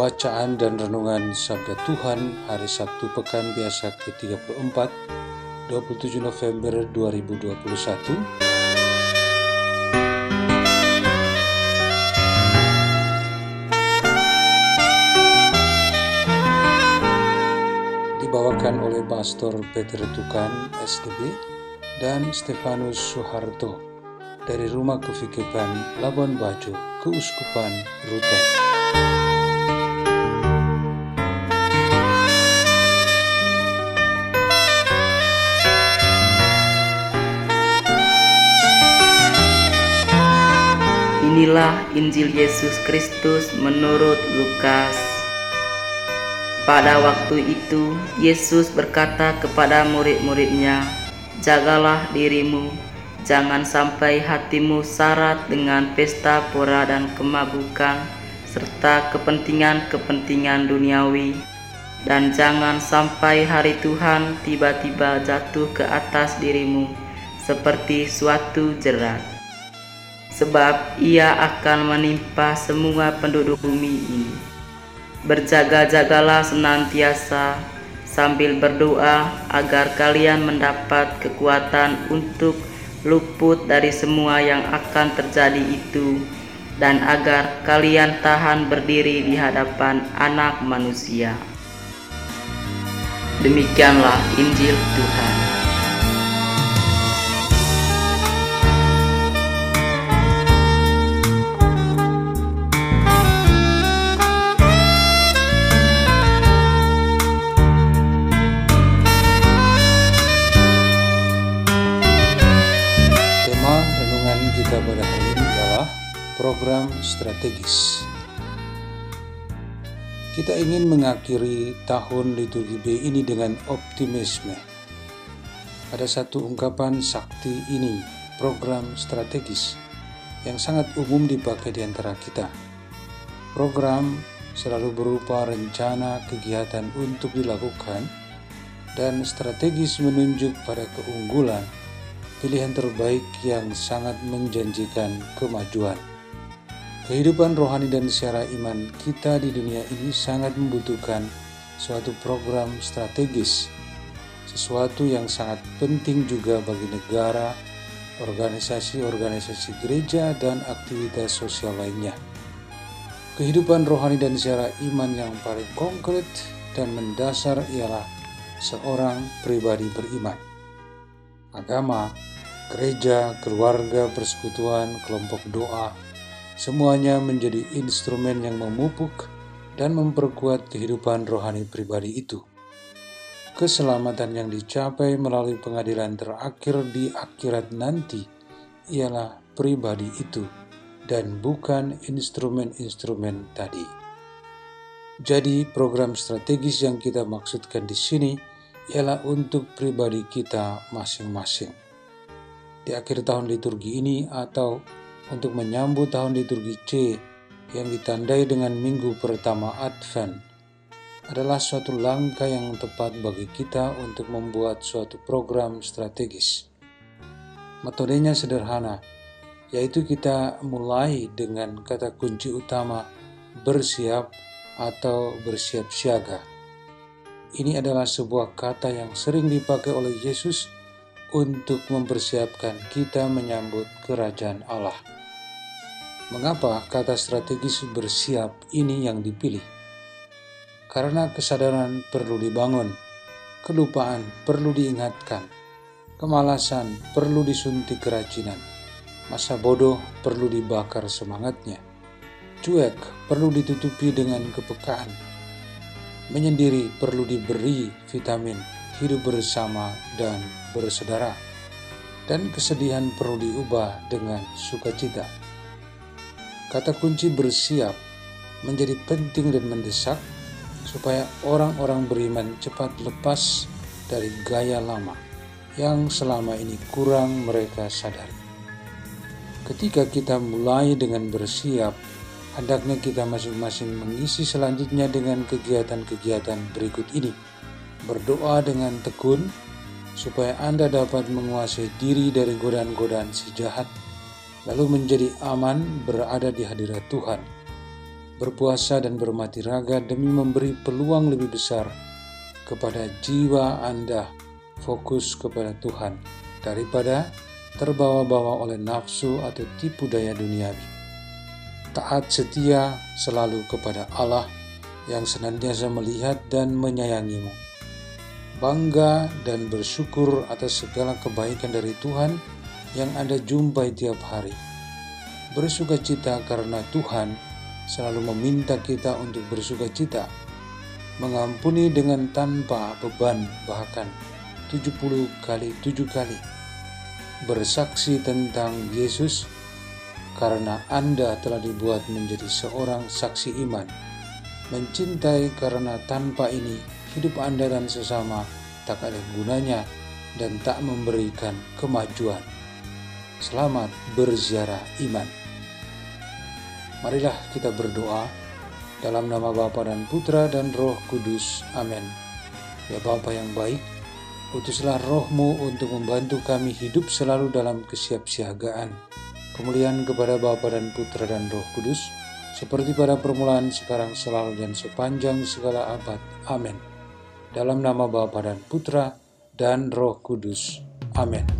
Bacaan dan Renungan Sabda Tuhan Hari Sabtu Pekan Biasa ke-34 27 November 2021 Dibawakan oleh Pastor Peter Tukan SDB dan Stefanus Soeharto dari Rumah Kefikepan Labuan Bajo, Keuskupan Ruteng. Inilah Injil Yesus Kristus menurut Lukas. Pada waktu itu, Yesus berkata kepada murid-muridnya, "Jagalah dirimu, jangan sampai hatimu syarat dengan pesta pora dan kemabukan, serta kepentingan-kepentingan duniawi, dan jangan sampai hari Tuhan tiba-tiba jatuh ke atas dirimu seperti suatu jerat." Sebab ia akan menimpa semua penduduk bumi ini. Berjaga-jagalah senantiasa sambil berdoa agar kalian mendapat kekuatan untuk luput dari semua yang akan terjadi itu dan agar kalian tahan berdiri di hadapan anak manusia. Demikianlah Injil Tuhan. Strategis. Kita ingin mengakhiri tahun liturgi B ini dengan optimisme. Ada satu ungkapan sakti ini, program strategis, yang sangat umum dipakai di antara kita. Program selalu berupa rencana kegiatan untuk dilakukan dan strategis menunjuk pada keunggulan pilihan terbaik yang sangat menjanjikan kemajuan. Kehidupan rohani dan secara iman kita di dunia ini sangat membutuhkan suatu program strategis, sesuatu yang sangat penting juga bagi negara, organisasi-organisasi gereja, dan aktivitas sosial lainnya. Kehidupan rohani dan secara iman yang paling konkret dan mendasar ialah seorang pribadi beriman. Agama, gereja, keluarga, persekutuan, kelompok doa, Semuanya menjadi instrumen yang memupuk dan memperkuat kehidupan rohani pribadi itu. Keselamatan yang dicapai melalui pengadilan terakhir di akhirat nanti ialah pribadi itu dan bukan instrumen-instrumen tadi. Jadi, program strategis yang kita maksudkan di sini ialah untuk pribadi kita masing-masing. Di akhir tahun liturgi ini atau untuk menyambut tahun liturgi C yang ditandai dengan minggu pertama Advent adalah suatu langkah yang tepat bagi kita untuk membuat suatu program strategis. Metodenya sederhana, yaitu kita mulai dengan kata kunci utama bersiap atau bersiap siaga. Ini adalah sebuah kata yang sering dipakai oleh Yesus untuk mempersiapkan kita menyambut kerajaan Allah. Mengapa kata strategis bersiap ini yang dipilih? Karena kesadaran perlu dibangun, kelupaan perlu diingatkan, kemalasan perlu disuntik kerajinan, masa bodoh perlu dibakar semangatnya, cuek perlu ditutupi dengan kepekaan, menyendiri perlu diberi vitamin hidup bersama dan bersaudara. Dan kesedihan perlu diubah dengan sukacita. Kata kunci bersiap menjadi penting dan mendesak supaya orang-orang beriman cepat lepas dari gaya lama yang selama ini kurang mereka sadari. Ketika kita mulai dengan bersiap, hendaknya kita masing-masing mengisi selanjutnya dengan kegiatan-kegiatan berikut ini. Berdoa dengan tekun, supaya Anda dapat menguasai diri dari godaan-godaan si jahat, lalu menjadi aman berada di hadirat Tuhan. Berpuasa dan bermati raga demi memberi peluang lebih besar kepada jiwa Anda fokus kepada Tuhan daripada terbawa-bawa oleh nafsu atau tipu daya duniawi. Taat setia selalu kepada Allah yang senantiasa melihat dan menyayangimu. Bangga dan bersyukur atas segala kebaikan dari Tuhan yang Anda jumpai tiap hari. Bersuka cita karena Tuhan selalu meminta kita untuk bersuka cita, mengampuni dengan tanpa beban bahkan 70 kali 7 kali. Bersaksi tentang Yesus karena Anda telah dibuat menjadi seorang saksi iman. Mencintai karena tanpa ini hidup Anda dan sesama tak ada gunanya dan tak memberikan kemajuan. Selamat berziarah iman. Marilah kita berdoa dalam nama Bapa dan Putra dan Roh Kudus. Amin. Ya Bapa yang baik, utuslah rohmu untuk membantu kami hidup selalu dalam kesiapsiagaan. Kemuliaan kepada Bapa dan Putra dan Roh Kudus, seperti pada permulaan, sekarang, selalu, dan sepanjang segala abad. Amin. Dalam nama Bapa dan Putra dan Roh Kudus. Amin.